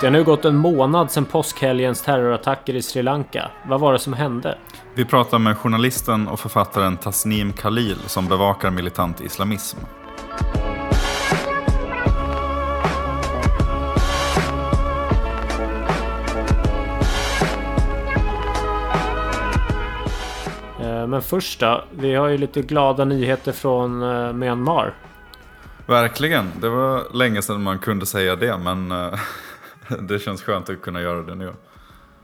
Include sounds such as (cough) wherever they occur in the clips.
Det har nu gått en månad sedan påskhelgens terrorattacker i Sri Lanka. Vad var det som hände? Vi pratar med journalisten och författaren Tasnim Khalil som bevakar militant islamism. Men först då, vi har ju lite glada nyheter från eh, Myanmar. Verkligen, det var länge sedan man kunde säga det men eh, (laughs) det känns skönt att kunna göra det nu.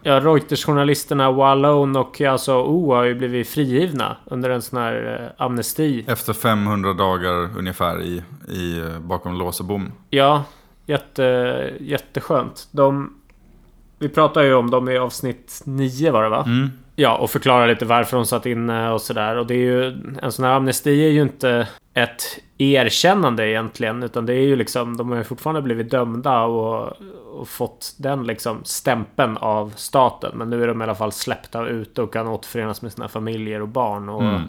Ja, Reuters-journalisterna Wallon och alltså O har ju blivit frigivna under en sån här eh, amnesti. Efter 500 dagar ungefär i, i, bakom lås och bom. Ja, jätte, jätteskönt. De, vi pratade ju om dem i avsnitt 9 var det va? Mm. Ja, och förklara lite varför de satt inne och sådär. Och det är ju... En sån här amnesti är ju inte ett erkännande egentligen. Utan det är ju liksom... De har ju fortfarande blivit dömda och, och fått den liksom stämpeln av staten. Men nu är de i alla fall släppta ut och kan återförenas med sina familjer och barn. Och Mm.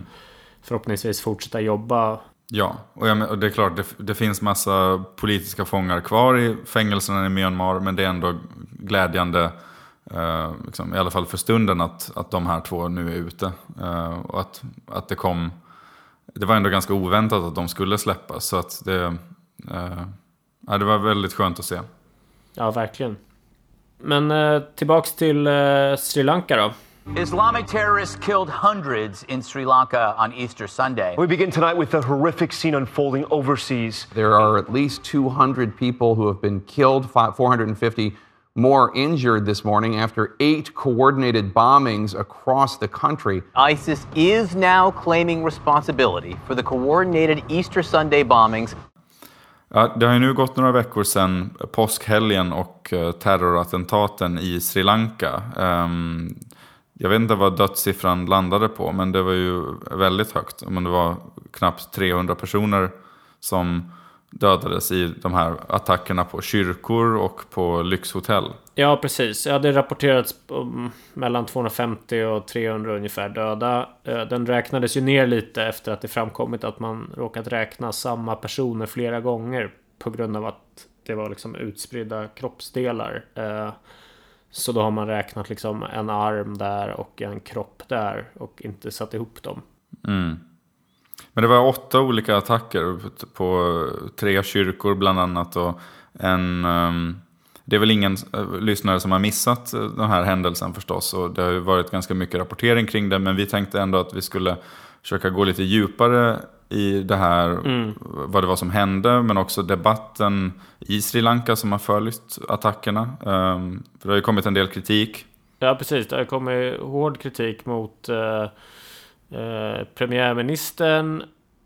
förhoppningsvis fortsätta jobba. Ja, och, jag, och det är klart, det, det finns massa politiska fångar kvar i fängelserna i Myanmar, men det är ändå glädjande, eh, liksom, i alla fall för stunden, att, att de här två nu är ute. Eh, och att, att det kom, det var ändå ganska oväntat att de skulle släppas, så att det, eh, ja, det var väldigt skönt att se. Ja, verkligen. Men eh, tillbaks till eh, Sri Lanka då. Islamic terrorists killed hundreds in Sri Lanka on Easter Sunday. We begin tonight with the horrific scene unfolding overseas. There are at least 200 people who have been killed, fi- 450 more injured this morning after eight coordinated bombings across the country. ISIS is now claiming responsibility for the coordinated Easter Sunday bombings Ja, det har ju nu gått några veckor sedan påskhelgen och eh, terrorattentaten i Sri Lanka. Ehm, jag vet inte vad dödssiffran landade på, men det var ju väldigt högt. Men det var knappt 300 personer som dödades i de här attackerna på kyrkor och på lyxhotell. Ja, precis. Ja, det rapporterats om mellan 250 och 300 ungefär döda. Eh, Den räknades ju ner lite efter att det framkommit att man råkat räkna samma personer flera gånger på grund av att det var liksom utspridda kroppsdelar. Eh, Så då har man räknat liksom en arm där och en kropp där och inte satt ihop dem. Men det var åtta olika attacker på tre kyrkor bland annat. Och en, ehm, det är väl ingen eh, lyssnare som har missat eh, den här händelsen förstås. Och det har ju varit ganska mycket rapportering kring det. Men vi tänkte ändå att vi skulle försöka gå lite djupare i det här. Vad det var som hände. Men också debatten i Sri Lanka som har följt attackerna. Ehm, För det har ju kommit en del kritik. Ja, precis. Det har kommit hård kritik mot eh, premiärministern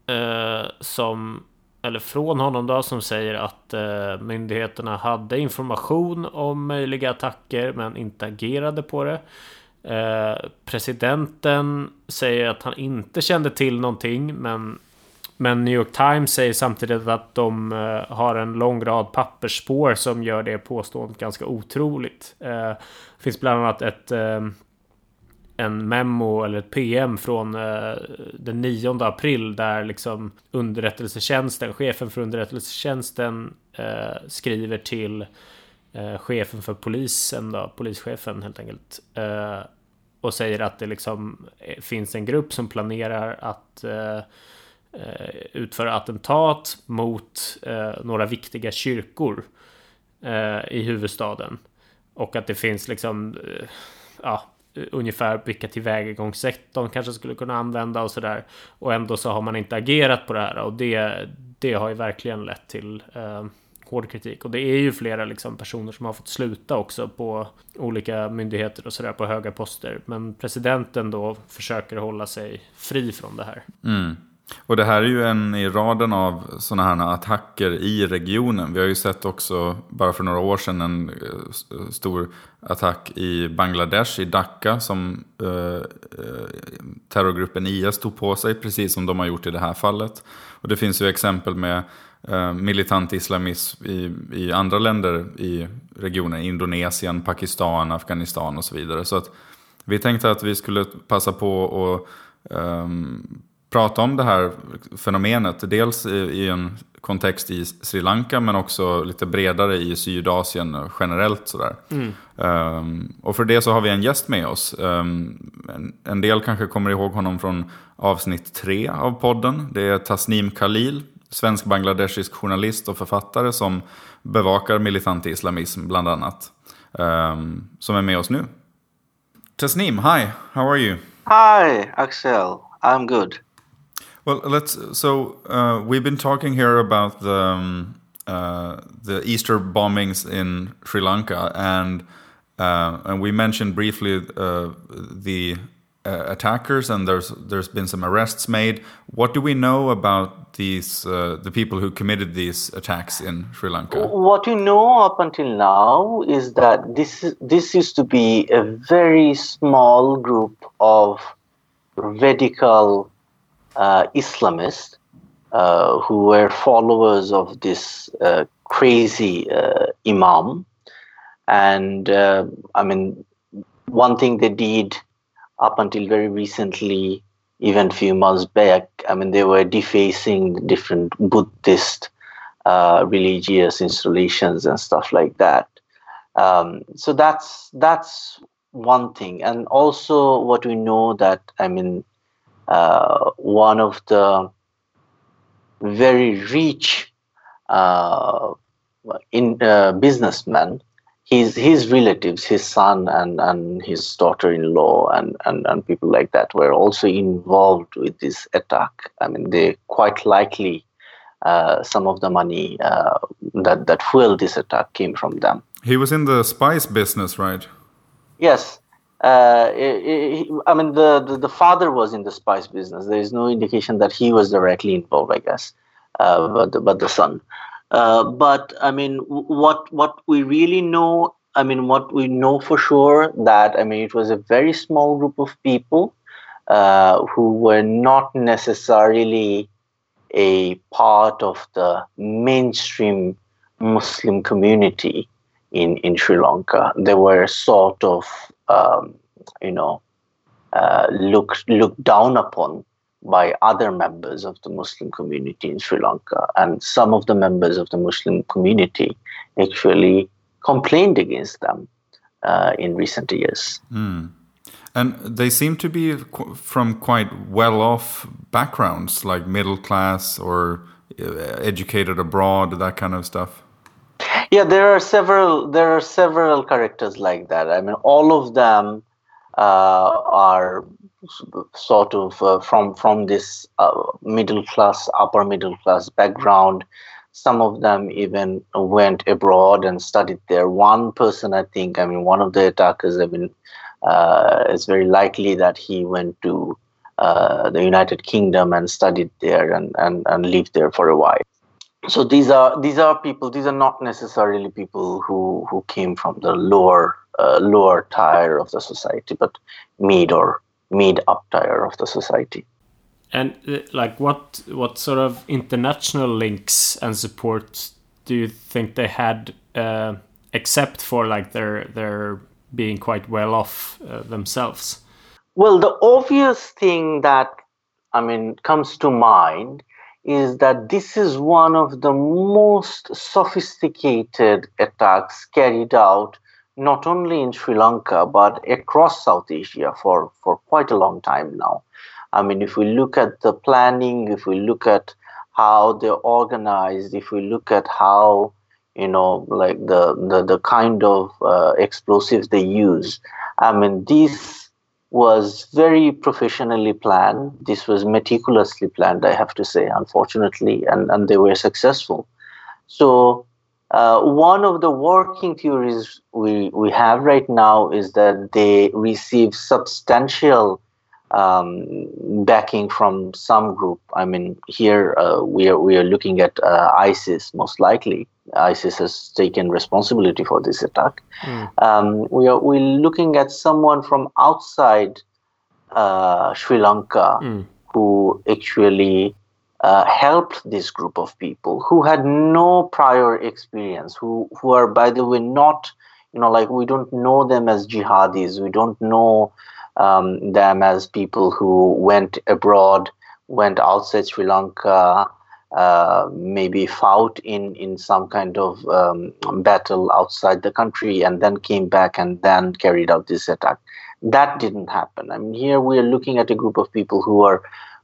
eh, som eller från honom då som säger att eh, myndigheterna hade information om möjliga attacker men inte agerade på det. Eh, presidenten säger att han inte kände till någonting men men New York Times säger samtidigt att de eh, har en lång rad pappersspår som gör det påståendet ganska otroligt. Eh, det finns bland annat ett eh, en memo eller ett PM från eh, den 9 april där liksom underrättelsetjänsten, chefen för underrättelsetjänsten eh, skriver till eh, chefen för polisen då, polischefen helt enkelt. Eh, och säger att det liksom eh, finns en grupp som planerar att eh, utföra attentat mot några viktiga kyrkor i huvudstaden. Och att det finns liksom ja, Eh, ungefär vilka tillvägagångssätt de kanske skulle kunna använda och sådär. Och ändå så har man inte agerat på det här och det, det har ju verkligen lett till eh, hård kritik. Och det är ju flera liksom, personer som har fått sluta också på olika myndigheter och sådär på höga poster. Men presidenten då försöker hålla sig fri från det här. Mm. Och det här är ju en i raden av sådana här attacker i regionen. Vi har ju sett också, bara för några år sedan, en eh, stor attack i Bangladesh, i Dhaka, som eh, eh terrorgruppen IS tog på sig, precis som de har gjort i det här fallet. Och det finns ju exempel med eh, militant islamism i, i andra länder i regionen, Indonesien, Pakistan, Afghanistan och så vidare. Så att vi tänkte att vi skulle passa på att prata om det här fenomenet. Dels i, en kontext i Sri Lanka men också lite bredare i Sydasien generellt. Sådär. Um, och för det så har vi en gäst med oss. Um, en, en, del kanske kommer ihåg honom från avsnitt tre av podden. Det är Tasnim Khalil, svensk-bangladeshisk journalist och författare som bevakar militant islamism bland annat. Um, som är med oss nu. Tasnim, hi, how are you? Hi, Axel. I'm good. Well, let's. So uh, we've been talking here about the um, uh, the Easter bombings in Sri Lanka, and uh, and we mentioned briefly uh, the uh, attackers, and there's there's been some arrests made. What do we know about these uh, the people who committed these attacks in Sri Lanka? What we know up until now is that this this used to be a very small group of radical uh, Islamists uh, who were followers of this uh, crazy uh, Imam. And uh, I mean, one thing they did up until very recently, even a few months back, I mean, they were defacing different Buddhist uh, religious installations and stuff like that. Um, so that's that's one thing, and also what we know that I mean uh, one of the very rich uh, in uh, businessmen. His his relatives his son and and his daughter-in-law and, and and people like that were also involved with this attack. I mean they quite likely uh, some of the money uh, that that fueled this attack came from them. He was in the spice business right? Yes uh, I mean, the, the, the father was in the spice business. There is no indication that he was directly involved, I guess, uh, but the, but the son. Uh, but I mean, what what we really know, I mean, what we know for sure that I mean, it was a very small group of people uh, who were not necessarily a part of the mainstream Muslim community in in Sri Lanka. They were sort of um, you know, uh, looked looked down upon by other members of the Muslim community in Sri Lanka, and some of the members of the Muslim community actually complained against them uh, in recent years. Mm. And they seem to be from quite well-off backgrounds, like middle class or uh, educated abroad, that kind of stuff. Yeah, there are several. There are several characters like that. I mean, all of them uh, are sort of uh, from from this uh, middle class, upper middle class background. Some of them even went abroad and studied there. One person, I think, I mean, one of the attackers, I mean, uh, it's very likely that he went to uh, the United Kingdom and studied there and, and, and lived there for a while. So these are these are people. These are not necessarily people who who came from the lower uh, lower tier of the society, but mid or mid up tier of the society. And uh, like, what what sort of international links and support do you think they had, uh, except for like their their being quite well off uh, themselves? Well, the obvious thing that I mean comes to mind is that this is one of the most sophisticated attacks carried out not only in Sri Lanka but across South Asia for, for quite a long time now. I mean, if we look at the planning, if we look at how they're organized, if we look at how you know, like the the, the kind of uh, explosives they use, I mean, this was very professionally planned. This was meticulously planned, I have to say, unfortunately, and, and they were successful. So uh, one of the working theories we, we have right now is that they receive substantial um, backing from some group. I mean, here uh, we, are, we are looking at uh, ISIS, most likely. ISIS has taken responsibility for this attack. Mm. Um, we are we're looking at someone from outside uh, Sri Lanka mm. who actually uh, helped this group of people who had no prior experience, who, who are, by the way, not, you know, like we don't know them as jihadis, we don't know um, them as people who went abroad went outside Sri Lanka, uh, maybe fought in, in some kind of um, battle outside the country, and then came back and then carried out this attack. That didn't happen. I mean, here we are looking at a group of people who are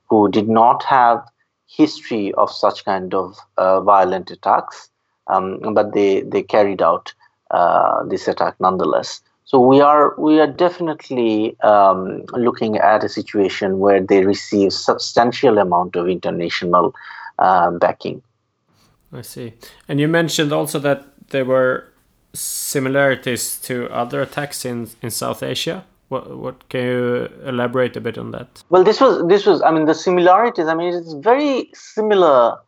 who did not have history of such kind of uh, violent attacks, um, but they they carried out uh, this attack nonetheless. So we are we are definitely um, looking at a situation where they receive substantial amount of international uh, backing. I see. And you mentioned also that there were similarities to other attacks in in South Asia. What what can you elaborate a bit on that? Well, this was this was I mean the similarities. I mean it's very similar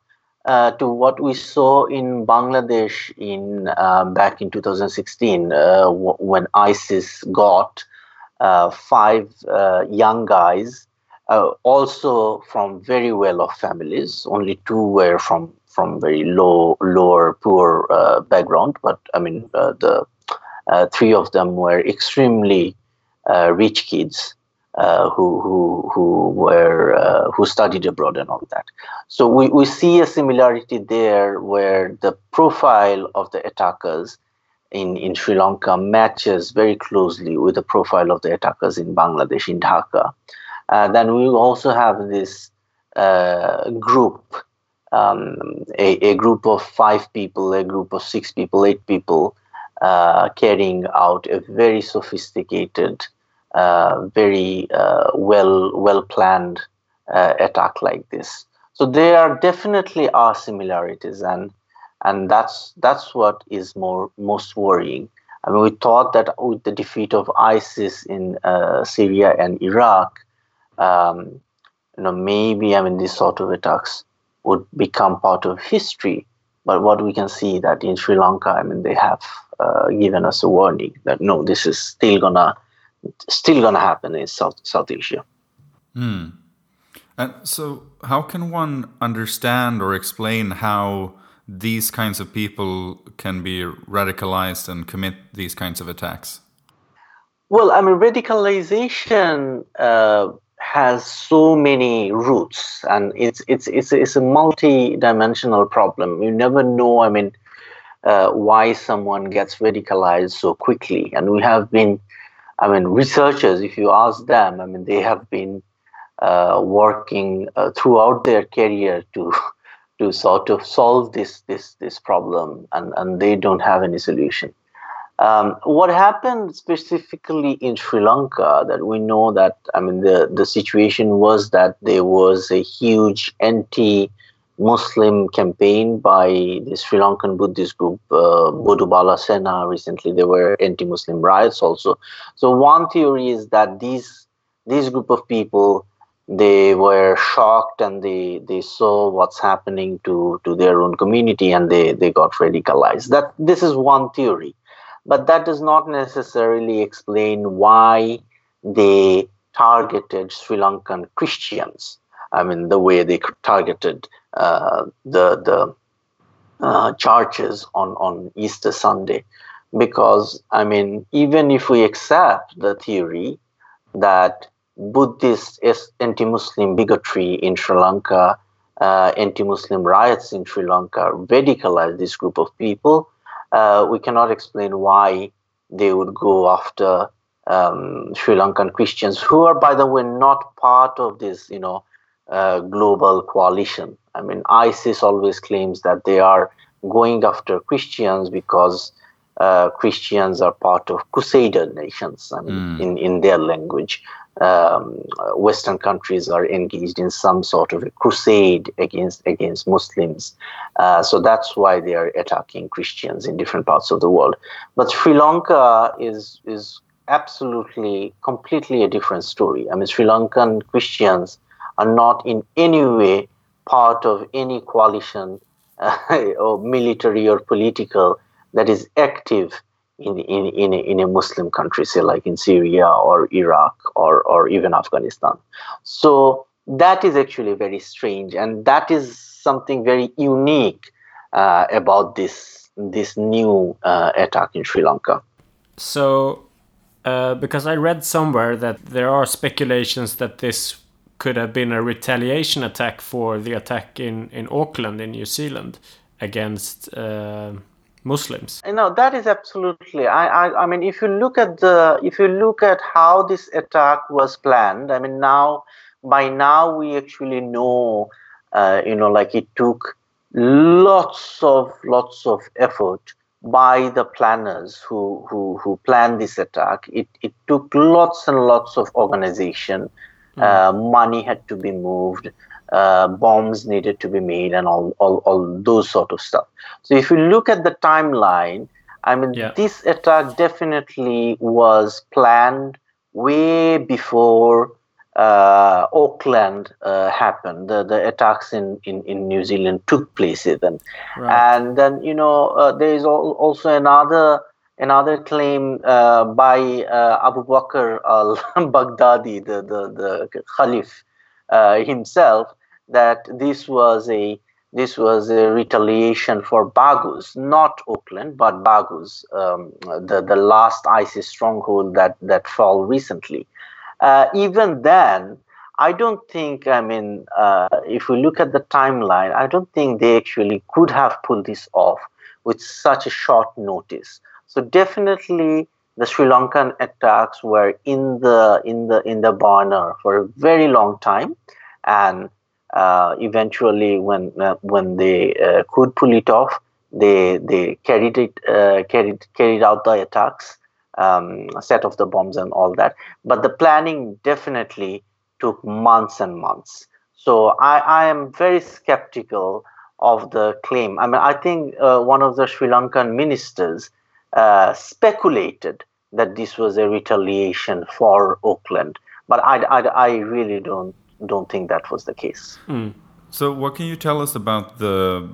uh, to what we saw in Bangladesh in uh, back in 2016 uh, w- when ISIS got uh, five uh, young guys, uh, also from very well-off families. Only two were from from very low, lower, poor background, but I mean the three of them were extremely rich kids. Uh, who who who were uh, who studied abroad and all that. So we, we see a similarity there where the profile of the attackers in, in Sri Lanka matches very closely with the profile of the attackers in Bangladesh in Dhaka. Uh, then we also have this uh, group, um, a, a group of five people, a group of six people, eight people, uh, carrying out a very sophisticated very uh, well well planned uh, attack like this. So there are definitely are similarities, and and that's that's what is more most worrying. I mean, we thought that with the defeat of ISIS in uh, Syria and Iraq, um, you know, maybe I mean these sort of attacks would become part of history. But what we can see that in Sri Lanka, I mean, they have uh, given us a warning that no, this is still gonna still going to happen in South South Asia. Hmm. And so, how can one understand or explain how these kinds of people can be radicalized and commit these kinds of attacks? Well, I mean, radicalization uh, has so many roots, and it's it's it's it's a multi-dimensional problem. You never know. I mean, uh, why someone gets radicalized so quickly, and we have been I mean, researchers, if you ask them, I mean, they have been uh, working uh, throughout their career to (laughs) to sort of solve this this this problem, and and they don't have any solution. Um, what happened specifically in Sri Lanka that we know that I mean the the situation was that there was a huge anti Muslim campaign by the Sri Lankan Buddhist group uh, Bodu Bala Sena recently. There were anti-Muslim riots also. So one theory is that these this group of people they were shocked and they they saw what's happening to to their own community and they they got radicalized. That this is one theory, but that does not necessarily explain why they targeted Sri Lankan Christians. I mean, the way they targeted the the uh, churches on on Easter Sunday, because I mean, even if we accept the theory that Buddhist anti-Muslim bigotry in Sri Lanka, uh, anti-Muslim riots in Sri Lanka radicalized this group of people, uh, we cannot explain why they would go after um, Sri Lankan Christians, who are, by the way, not part of this, you know, uh, global coalition. I mean, ISIS always claims that they are going after Christians because uh, Christians are part of crusader nations. I mean, mm. in, in their language, um, Western countries are engaged in some sort of a crusade against against Muslims. Uh, so that's why they are attacking Christians in different parts of the world. But Sri Lanka is is absolutely completely a different story. I mean, Sri Lankan Christians are not in any way part of any coalition uh, (laughs) or military or political that is active in, in, in, a, in a Muslim country, say like in Syria or Iraq or, or even Afghanistan. So that is actually very strange, and that is something very unique uh, about this this new uh, attack in Sri Lanka. So, uh, because I read somewhere that there are speculations that this could have been a retaliation attack for the attack in, in Auckland in New Zealand against uh, Muslims. You know that is absolutely. I, I I mean, if you look at the if you look at how this attack was planned, I mean now by now we actually know, uh, you know, like it took lots of lots of effort by the planners who who who planned this attack. It it took lots and lots of organization. Mm. Uh, money had to be moved uh, bombs needed to be made and all, all, all those sort of stuff. So if you look at the timeline, I mean, yeah. this attack definitely was planned way before uh, Auckland uh, happened. The, the attacks in, in, in New Zealand took place even. Right. And then, you know, uh, there is also another another claim uh, by uh, Abu Bakr al-Baghdadi, the, the, the Khalif uh, himself, that this was a this was a retaliation for Baghuz, not Auckland, but Baghuz, um, the the last ISIS stronghold that that fell recently. Uh, even then, I don't think. I mean, uh, if we look at the timeline, I don't think they actually could have pulled this off with such a short notice. So definitely, the Sri Lankan attacks were in the in the in the burner for a very long time, and uh, eventually when uh, when they uh, could pull it off, they they carried it uh, carried carried out the attacks, um, set off the bombs and all that. But the planning definitely took months and months. So I, I am very skeptical of the claim. I mean, I think uh, one of the Sri Lankan ministers uh, speculated that this was a retaliation for Auckland, but I, I, I really don't don't think that was the case. Mm. So, what can you tell us about the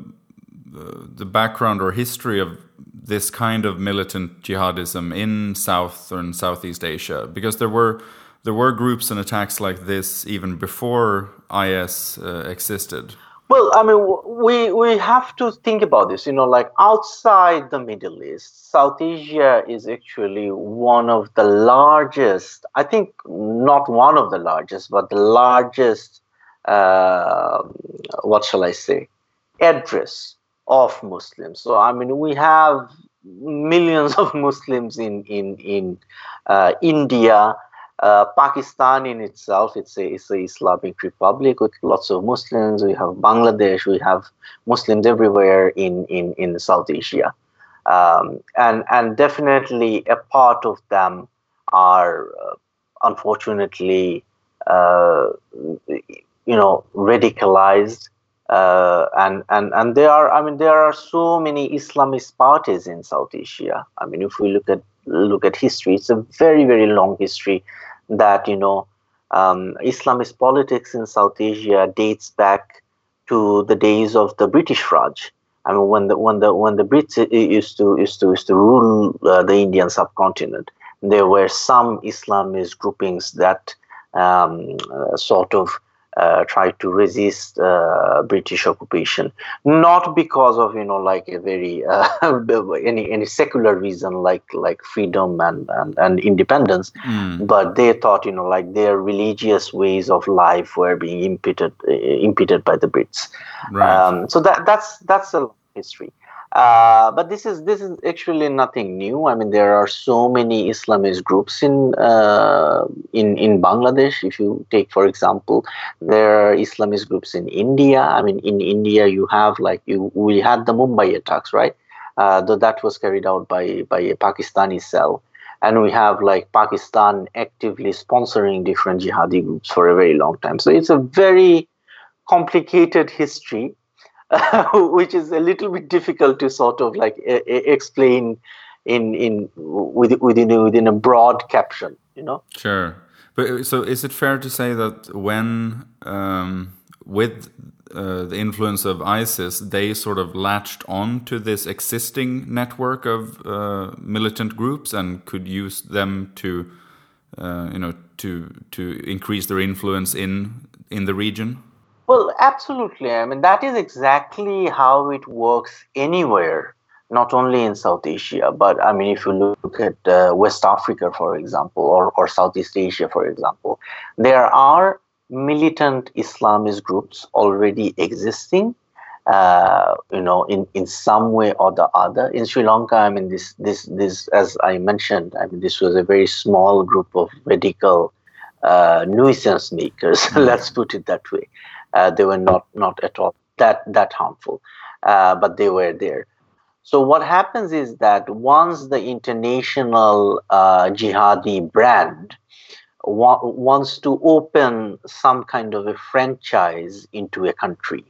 the background or history of this kind of militant jihadism in South and Southeast Asia? Because there were there were groups and attacks like this even before IS uh, existed. Well, I mean, we we have to think about this. You know, like outside the Middle East, South Asia is actually one of the largest. I think not one of the largest, but the largest. Uh, what shall I say? Address of Muslims. So I mean, we have millions (laughs) of Muslims in in in uh, India uh, Pakistan in itself, it's a, it's a Islamic republic with lots of Muslims. We have Bangladesh. We have Muslims everywhere in in, in South Asia, um, and and definitely a part of them are uh, unfortunately, uh, you know, radicalized. Uh, and and and there are I mean there are so many Islamist parties in South Asia. I mean if we look at look at history, it's a very very long history that you know um, Islamist politics in South Asia dates back to the days of the British Raj. I mean, when the when the when the Brits used to used to used to rule uh, the Indian subcontinent, there were some Islamist groupings that um, uh, sort of uh, tried to resist uh, British occupation, not because of you know like a very uh, (laughs) any any secular reason like like freedom and and, and independence, mm. but they thought you know like their religious ways of life were being impeded uh, impeded by the Brits. Right. Um, so that that's that's a history. Uh, but this is this is actually nothing new. I mean, there are so many Islamist groups in uh, in in Bangladesh. If you take, for example, there are Islamist groups in India. I mean, in India, you have like you we had the Mumbai attacks, right? Uh, though that was carried out by by a Pakistani cell, and we have like Pakistan actively sponsoring different jihadi groups for a very long time. So it's a very complicated history (laughs) which is a little bit difficult to sort of like explain in in within within a broad caption you know sure but uh, so is it fair to say that when um, with uh, the influence of ISIS, they sort of latched on to this existing network of uh, militant groups and could use them to, uh, you know, to to increase their influence in in the region. Well, absolutely. I mean, that is exactly how it works anywhere, not only in South Asia, but I mean, if you look at uh, West Africa, for example, or, or Southeast Asia, for example, there are militant Islamist groups already existing, uh, you know, in, in some way or the other. In Sri Lanka, I mean, this, this, this, as I mentioned, I mean, this was a very small group of radical uh, nuisance makers. (laughs) Let's put it that way. Uh, they were not not at all that that harmful, uh, but they were there. So what happens is that once the international uh, jihadi brand wa- wants to open some kind of a franchise into a country,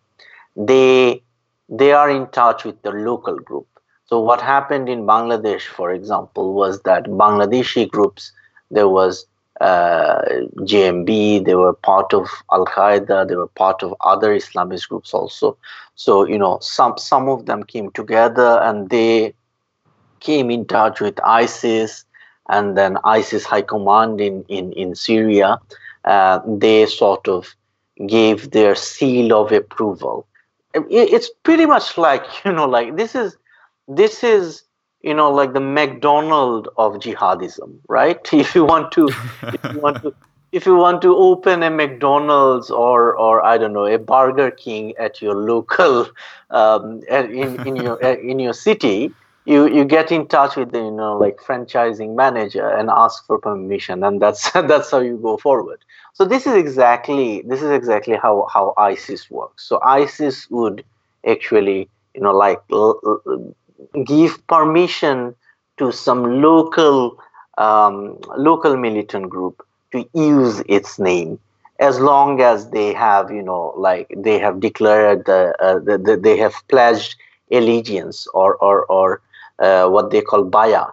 they they are in touch with the local group. So what happened in Bangladesh, for example, was that Bangladeshi groups there was uh, JMB, they were part of Al Qaeda, they were part of other Islamist groups also. So you know, some some of them came together and they came in touch with ISIS, and then ISIS high command in in in Syria. Uh, they sort of gave their seal of approval. It, it's pretty much like (laughs) you know, like this is this is you know like the mcdonald of jihadism right? (laughs) If you want to if you want to if you want to open a mcdonald's or or i don't know a burger king at your local um, in, in your (laughs) in your city you you get in touch with the you know like franchising manager and ask for permission and that's (laughs) that's how you go forward. So this is exactly this is exactly how how isis works. So isis would actually you know like give permission to some local um, local militant group to use its name as long as they have you know like they have declared the, uh, the, the they have pledged allegiance or or, or uh, what they call baya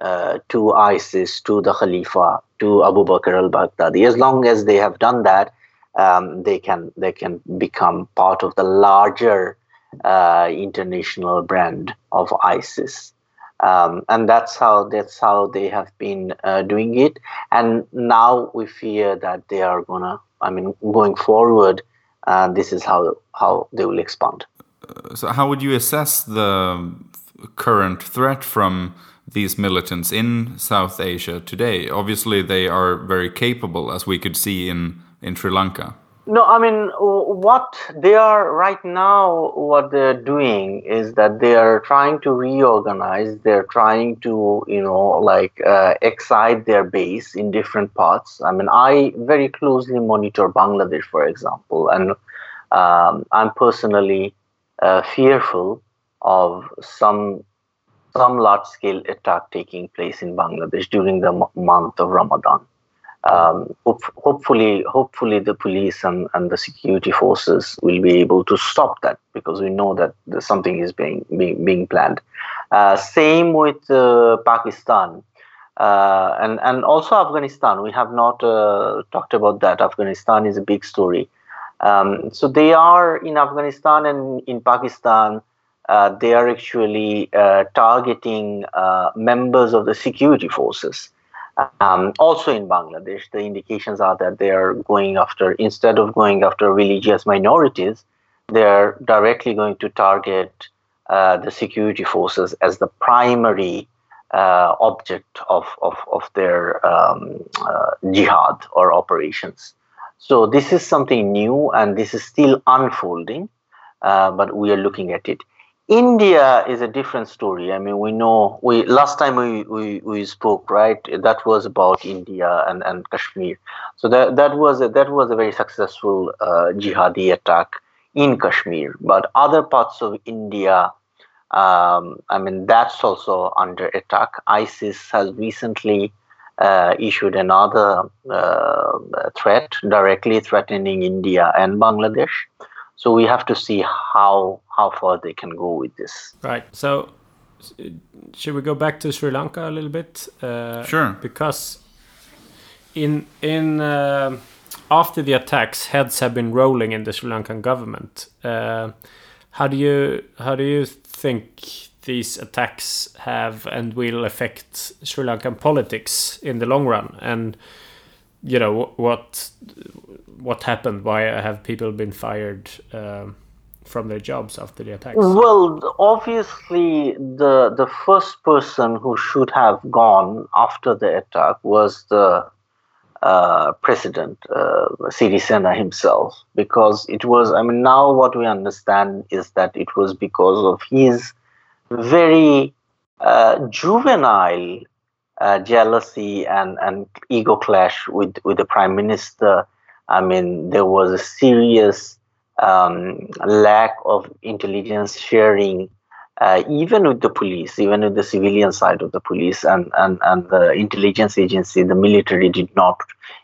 uh, to ISIS, to the Khalifa, to Abu Bakr al-Baghdadi. As long as they have done that, um, they can they can become part of the larger uh, international brand of ISIS. Um, and that's how that's how they have been uh, doing it. And now we fear that they are gonna. I mean, going forward, uh, this is how how they will expand. So, how would you assess the current threat from these militants in South Asia today? Obviously, they are very capable, as we could see in in Sri Lanka. No, I mean, what they are right now, what they're doing is that they are trying to reorganize. They're trying to, you know, like uh, excite their base in different parts. I mean, I very closely monitor Bangladesh, for example, and um, I'm personally uh, fearful of some some large scale attack taking place in Bangladesh during the m- month of Ramadan um, hope, hopefully, hopefully the police and, and the security forces will be able to stop that because we know that something is being being, being planned. Uh, same with uh, Pakistan. Uh, and and also Afghanistan. We have not uh, talked about that. Afghanistan is a big story. Um, so they are in Afghanistan and in Pakistan. Uh, they are actually uh, targeting members of the security forces. Um, also in Bangladesh, the indications are that they are going after, instead of going after religious minorities, they're directly going to target uh, the security forces as the primary uh, object of, of, of their um, uh, jihad or operations. So this is something new and this is still unfolding, uh, but we are looking at it. India is a different story. I mean, we know we last time we, we, we spoke, right? That was about India and, and Kashmir. So that that was a, that was a very successful uh, jihadi attack in Kashmir. But other parts of India, um, I mean, that's also under attack. ISIS has recently uh, issued another uh, threat directly threatening India and Bangladesh. So we have to see how how far they can go with this. Right. So should we go back to Sri Lanka a little bit? Uh, sure. Because in in uh, after the attacks, heads have been rolling in the Sri Lankan government. Uh, how do you how do you think these attacks have and will affect Sri Lankan politics in the long run? And you know what what happened? Why have people been fired um, from their jobs after the attacks? Well, obviously, the the first person who should have gone after the attack was the uh, president, uh, Sirisena himself, because it was, I mean, now what we understand is that it was because of his very uh, juvenile uh, jealousy and, and ego clash with, with the prime minister. I mean, there was a serious um, lack of intelligence sharing, uh, even with the police, even with the civilian side of the police and, and, and the intelligence agency, the military did not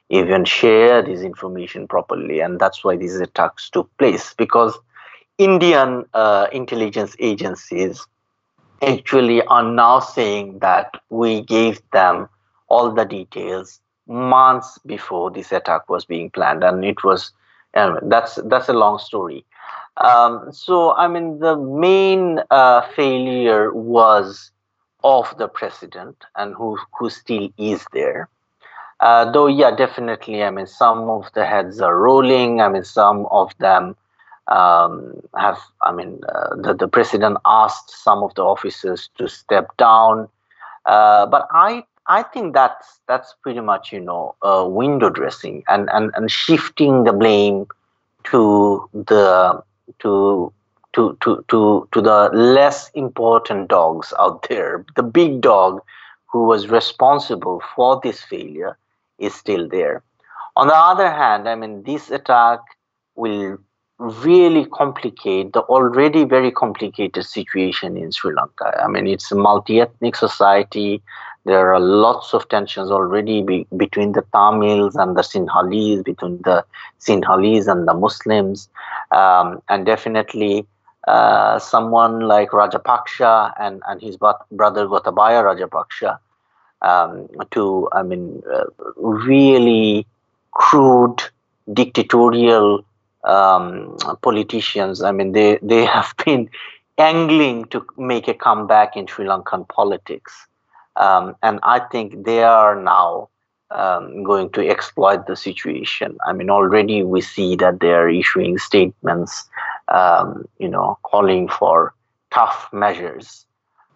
even share this information properly. And that's why these attacks took place because Indian uh, intelligence agencies actually are now saying that we gave them all the details months before this attack was being planned and it was that's that's a long story. Um, so i mean the main uh, failure was of the president and who who still is there. Uh, though yeah definitely i mean some of the heads are rolling. I mean some of them um, have, I mean, uh, the, the president asked some of the officers to step down. Uh, but I, I think that's that's pretty much you know uh, window dressing and, and, and shifting the blame to the to to, to, to, to the less important dogs out there. The big dog who was responsible for this failure is still there. On the other hand, I mean, this attack will really complicate the already very complicated situation in Sri Lanka. I mean, it's a multi ethnic society. There are lots of tensions already be, between the Tamils and the Sinhalese, between the Sinhalese and the Muslims. Um, and definitely, uh, someone like Rajapaksha and, and his brother Gotabaya Rajapaksha um, to, I mean, uh, really crude dictatorial um, politicians. I mean, they, they (laughs) have been angling to make a comeback in Sri Lankan politics. Um, and I think they are now um, going to exploit the situation. I mean, already we see that they are issuing statements, um, you know, calling for tough measures.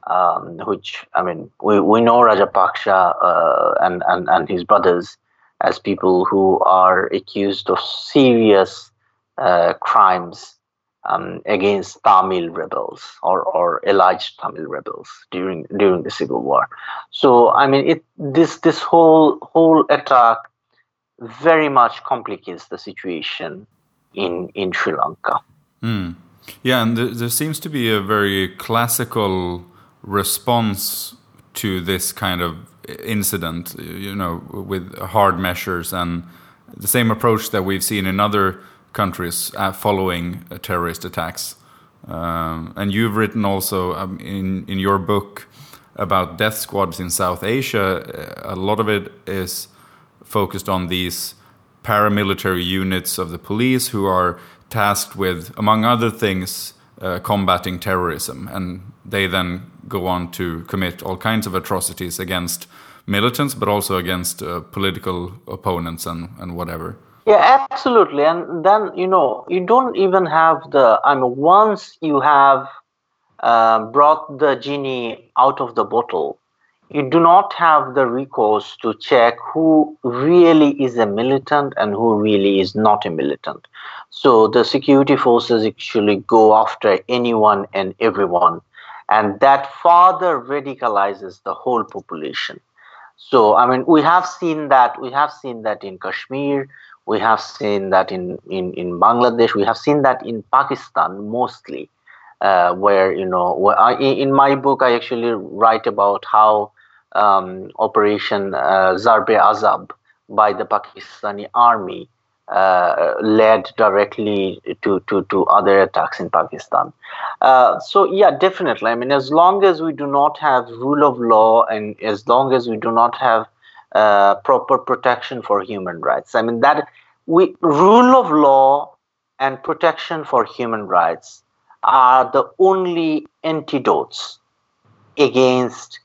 Um, which I mean, we, we know Rajapaksha uh, and, and and his brothers as people who are accused of serious uh, crimes um, against Tamil rebels or, or alleged Tamil rebels during during the civil war. So I mean, it this this whole whole attack very much complicates the situation in in Sri Lanka. Mm. Yeah, and there seems to be a very classical response to this kind of incident. You know, with hard measures and the same approach that we've seen in other countries uh, following uh, terrorist attacks. Um, and you've written also um, in in your book about death squads in South Asia. A lot of it is focused on these paramilitary units of the police who are tasked with, among other things, uh, combating terrorism, and they then go on to commit all kinds of atrocities against militants, but also against uh, political opponents and, and whatever. Yeah, absolutely. And then, you know, you don't even have the, I mean, once you have uh, brought the genie out of the bottle, you do not have the recourse to check who really is a militant and who really is not a militant. So the security forces actually go after anyone and everyone. And that further radicalizes the whole population. So, I mean, we have seen that, we have seen that in Kashmir, we have seen that in, in, in Bangladesh. We have seen that in Pakistan mostly, uh, where, you know, where I, in my book, I actually write about how um, Operation uh, Zarb-e-Azb by the Pakistani army uh, led directly to, to, to other attacks in Pakistan. Uh, so, yeah, definitely. I mean, as long as we do not have rule of law and as long as we do not have uh, proper protection for human rights. I mean that we rule of law and protection for human rights are the only antidotes against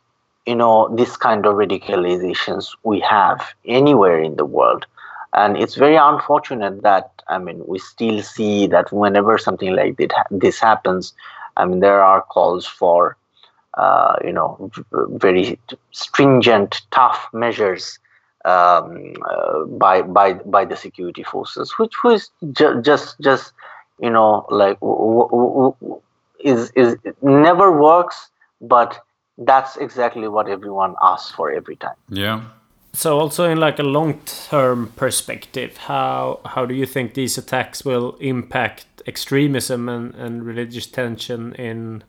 you know this kind of radicalizations we have anywhere in the world and it's very unfortunate that i mean we still see that whenever something like this happens i mean there are calls for you know, very stringent, tough measures um, uh, by by by the security forces, which was ju- just just you know like w- w- w- is is never works, but that's exactly what everyone asks for every time. Yeah. So also in like a long-term perspective, how how do you think these attacks will impact extremism and, and religious tension in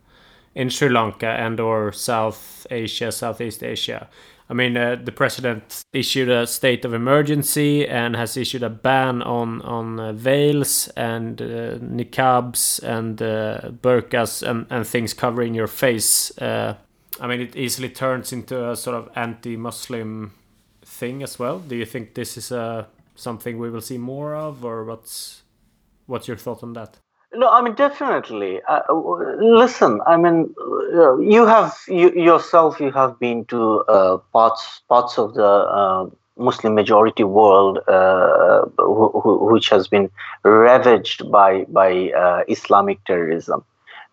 in Sri Lanka and or South Asia, Southeast Asia? I mean, uh, the president issued a state of emergency and has issued a ban on on uh, veils and uh, niqabs and uh, burqas and, and things covering your face. Uh, I mean, it easily turns into a sort of anti-Muslim thing as well. Do you think this is uh, something we will see more of, or what's what's your thought on that? No, I mean definitely. Uh, listen, I mean, uh, you have you, yourself. You have been to uh, parts parts of the uh, Muslim majority world, uh, wh- wh- which has been ravaged by by uh, Islamic terrorism.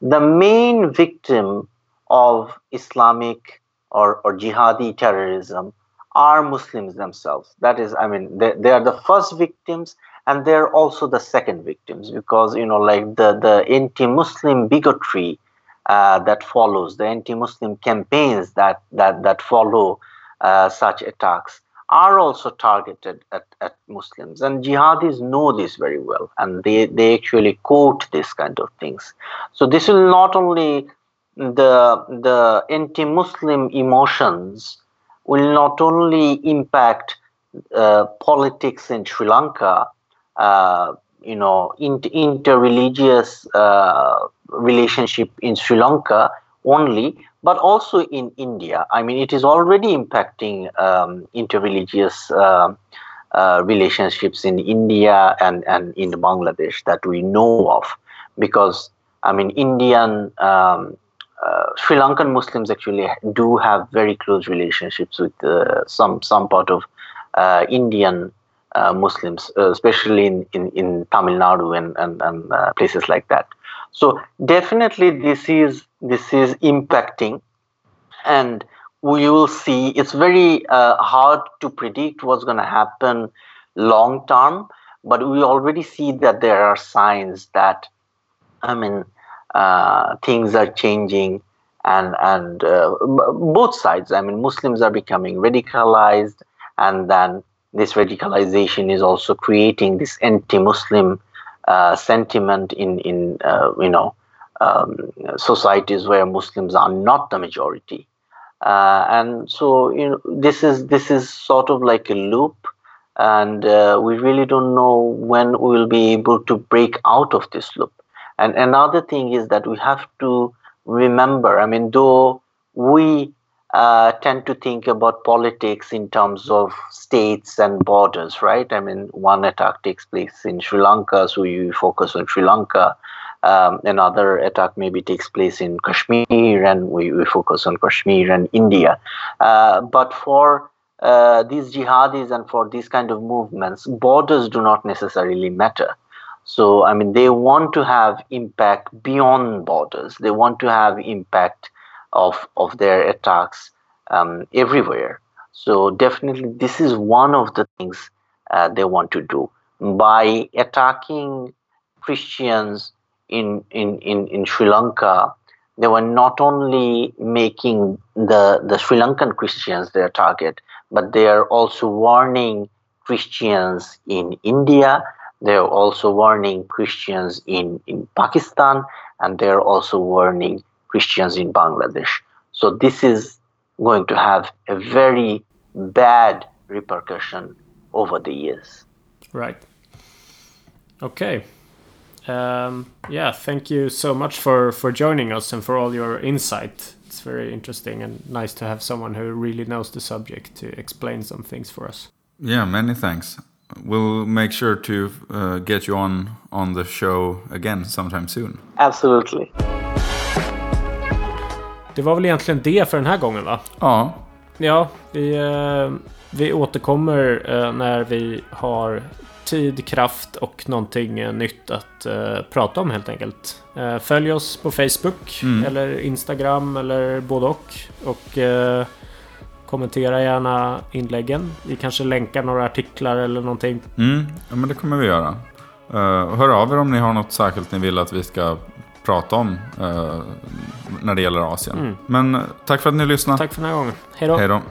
The main victim of Islamic or, or jihadi terrorism are Muslims themselves. That is, I mean, they, they are the first victims and they're also the second victims because you know like the the anti-muslim bigotry uh, that follows the anti-muslim campaigns that that that follow uh, such attacks are also targeted at, at muslims. And jihadis know this very well and they they actually quote this kind of things. So this will not only the the anti-muslim emotions will not only impact uh, politics in sri lanka you know, inter- interreligious uh, relationship in Sri Lanka only, but also in India. I mean, it is already impacting um, interreligious uh, uh, relationships in India and, and in Bangladesh that we know of, because I mean, Indian um, uh, Sri Lankan Muslims actually do have very close relationships with uh, some some part of uh, Indian uh, Muslims, uh, especially in, in, in Tamil Nadu and, and, and uh, places like that. So definitely this is this is impacting, and we will see. It's very uh, hard to predict what's going to happen long term, but we already see that there are signs that, I mean, uh, things are changing, and and uh, both sides. I mean, Muslims are becoming radicalized, and then this radicalization is also creating this anti-Muslim uh, sentiment in in uh, you know um, societies where Muslims are not the majority, uh, and so you know this is this is sort of like a loop, and uh, we really don't know when we will be able to break out of this loop. And another thing is that we have to remember. I mean, though we uh, tend to think about politics in terms of states and borders, right? I mean, one attack takes place in Sri Lanka, so you focus on Sri Lanka. Um, another attack maybe takes place in Kashmir, and we, we focus on Kashmir and India. Uh, but for uh, these jihadis and for these kind of movements, borders do not necessarily matter. So, I mean, they want to have impact beyond borders. They want to have impact of of their attacks um, everywhere. So definitely, this is one of the things uh, they want to do by attacking Christians in, in, in, in Sri Lanka. They were not only making the, the Sri Lankan Christians their target, but they are also warning Christians in India. They are also warning Christians in, in Pakistan, and they are also warning Christians in Bangladesh. So this is going to have a very bad repercussion over the years. Right. Okay. Um, yeah, thank you so much for, for joining us and for all your insight. It's very interesting and nice to have someone who really knows the subject to explain some things for us. Yeah, many thanks. We'll make sure to uh, get you on on the show again sometime soon. Absolutely. Det var väl egentligen det för den här gången va? Ja, Ja, vi, eh, vi återkommer eh, när vi har tid, kraft och någonting eh, nytt att prata om helt enkelt. Följ oss på Facebook eller Instagram eller både och. Och kommentera gärna inläggen. Vi kanske länkar några artiklar eller någonting. Mm, ja, men det kommer vi göra. Uh, hör av er om ni har något särskilt ni vill att vi ska prata om uh, när det gäller Asien. Mm. Men uh, tack för att ni lyssnade. Tack för den här gången. Hej då.